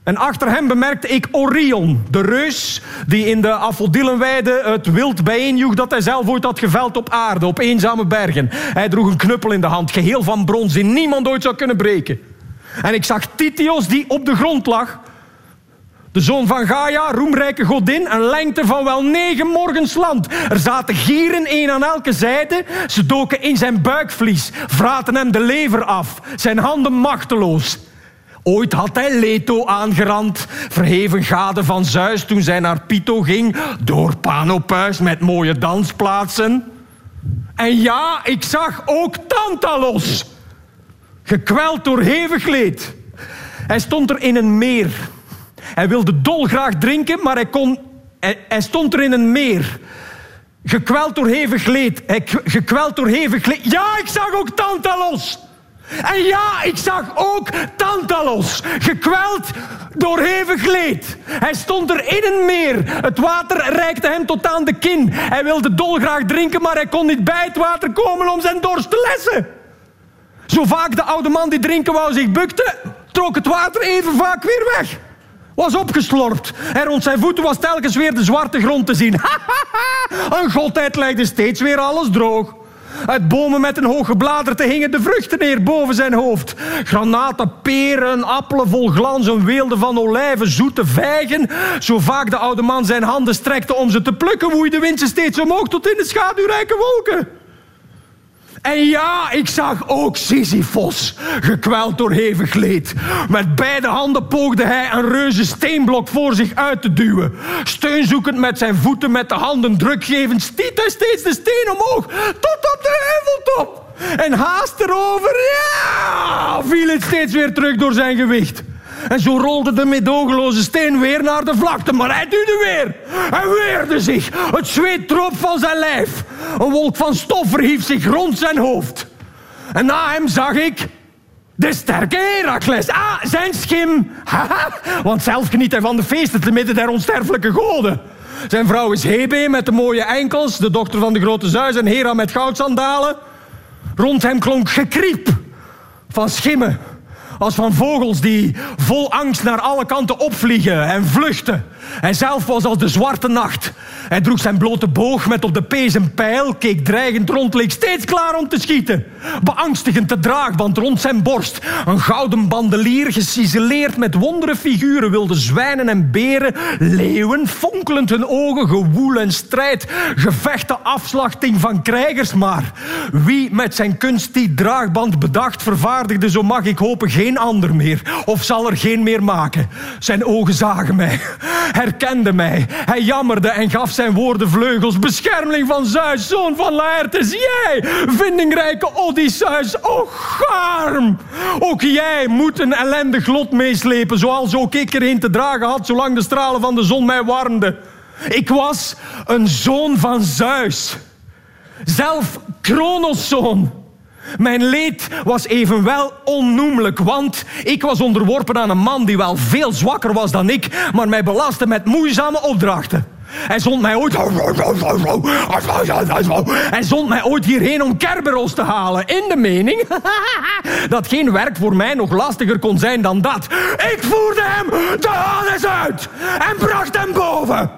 En achter hem bemerkte ik Orion, de reus die in de Afodillenweide het wild bijeenjoeg dat hij zelf ooit had geveld op aarde, op eenzame bergen. Hij droeg een knuppel in de hand, geheel van brons, die niemand ooit zou kunnen breken. En ik zag Titios die op de grond lag, De zoon van Gaia, roemrijke godin, een lengte van wel negen morgens land. Er zaten gieren, één aan elke zijde. Ze doken in zijn buikvlies, vraten hem de lever af, zijn handen machteloos. Ooit had hij Leto aangerand, verheven gade van Zeus toen zij naar Pito ging, door Panopuis met mooie dansplaatsen. En ja, ik zag ook Tantalos, gekweld door hevig leed. Hij stond er in een meer. Hij wilde dolgraag drinken, maar hij, kon, hij, stond er in een meer. Gekweld door hevig leed. Hij, gekweld door hevig leed. Ja, ik zag ook Tantalos. En ja, ik zag ook Tantalos, gekweld door hevig leed. Hij stond er in een meer. Het water reikte hem tot aan de kin. Hij wilde dolgraag drinken, maar hij kon niet bij het water komen om zijn dorst te lessen. Zo vaak de oude man die drinken wou zich bukte, trok het water even vaak weer weg. Was opgeslorpt. En rond zijn voeten was telkens weer de zwarte grond te zien. Een godheid legde steeds weer alles droog. Uit bomen met een hoog gebladerte hingen de vruchten neer boven zijn hoofd. Granaten, peren, appelen vol glans, een weelde van olijven, zoete vijgen. Zo vaak de oude man zijn handen strekte om ze te plukken, woei de wind ze steeds omhoog tot in de schaduwrijke wolken. En ja, ik zag ook Sisyphos, gekweld door hevig leed. Met beide handen poogde hij een reuze steenblok voor zich uit te duwen. Steunzoekend met zijn voeten, met de handen drukgevend, stiet hij steeds de steen omhoog, tot op de heuveltop. En haast erover, ja, viel het steeds weer terug door zijn gewicht. En zo rolde de medogeloze steen weer naar de vlakte. Maar hij duwde weer. Hij weerde zich. Het zweet droop van zijn lijf. Een wolk van stof verhief zich rond zijn hoofd. En na hem zag ik de sterke Herakles. Ah, zijn schim. Want zelf geniet hij van de feesten te midden der onsterfelijke goden. Zijn vrouw is Hebe met de mooie enkels, de dochter van de grote Zeus en Hera met goudsandalen. Rond hem klonk gekriep van schimmen als van vogels die vol angst naar alle kanten opvliegen en vluchten. Hij zelf was als de zwarte nacht. Hij droeg zijn blote boog met op de pees een pijl, keek dreigend rond, leek steeds klaar om te schieten. Beangstigend de draagband rond zijn borst. Een gouden bandelier, geciseleerd met wondere figuren, wilde zwijnen en beren, leeuwen, fonkelend hun ogen, gewoel en strijd, gevechten, afslachting van krijgers. Maar wie met zijn kunst die draagband bedacht, vervaardigde, zo mag ik hopen, geen ander meer. Of zal er geen meer maken. Zijn ogen zagen mij herkende mij. Hij jammerde en gaf zijn woorden vleugels. Beschermeling van Zeus, zoon van Laertes, jij, vindingrijke Odysseus, o garm. Ook jij moet een ellendig lot meeslepen, zoals ook ik erin te dragen had, zolang de stralen van de zon mij warmden. Ik was een zoon van Zeus. Zelf Kronos zoon. Mijn leed was evenwel onnoemelijk, want ik was onderworpen aan een man die wel veel zwakker was dan ik, maar mij belastte met moeizame opdrachten. Hij zond mij ooit... Hij zond mij ooit hierheen om Kerberos te halen. In de mening dat geen werk voor mij nog lastiger kon zijn dan dat. Ik voerde hem de Hades uit en bracht hem boven.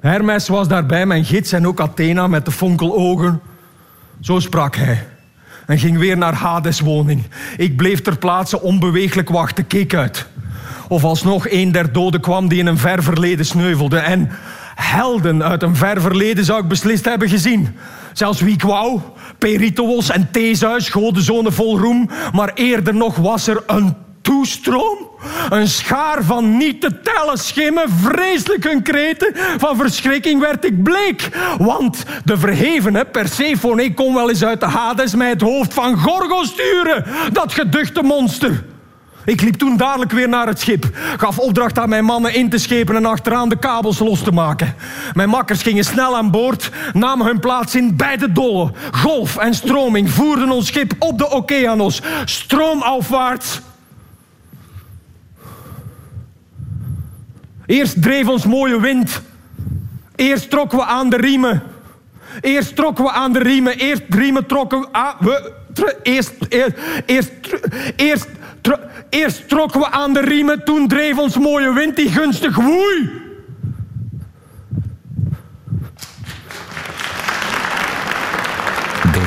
Hermes was daarbij mijn gids en ook Athena met de fonkelogen. Zo sprak hij en ging weer naar Hades' woning. Ik bleef ter plaatse onbeweeglijk wachten, keek uit. Of alsnog een der doden kwam die in een ver verleden sneuvelde. En helden uit een ver verleden zou ik beslist hebben gezien. Zelfs wie ik wou, Peritoos en Theseus, godenzonen vol roem. Maar eerder nog was er een toestroom. Een schaar van niet te tellen schimmen, vreselijk hun kreten. Van verschrikking werd ik bleek. Want de verhevene Persephone kon wel eens uit de Hades mij het hoofd van Gorgo sturen. Dat geduchte monster. Ik liep toen dadelijk weer naar het schip. Gaf opdracht aan mijn mannen in te schepen en achteraan de kabels los te maken. Mijn makkers gingen snel aan boord, namen hun plaats in bij de. Golf en stroming voerden ons schip op de okeanos. Stroomafwaarts Eerst dreef ons mooie wind. Eerst trokken we aan de riemen. Eerst trokken we aan de riemen. Eerst riemen trokken we... We eerst, eerst, eerst, eerst, eerst trokken we aan de riemen. Toen dreef ons mooie wind die gunstig woei.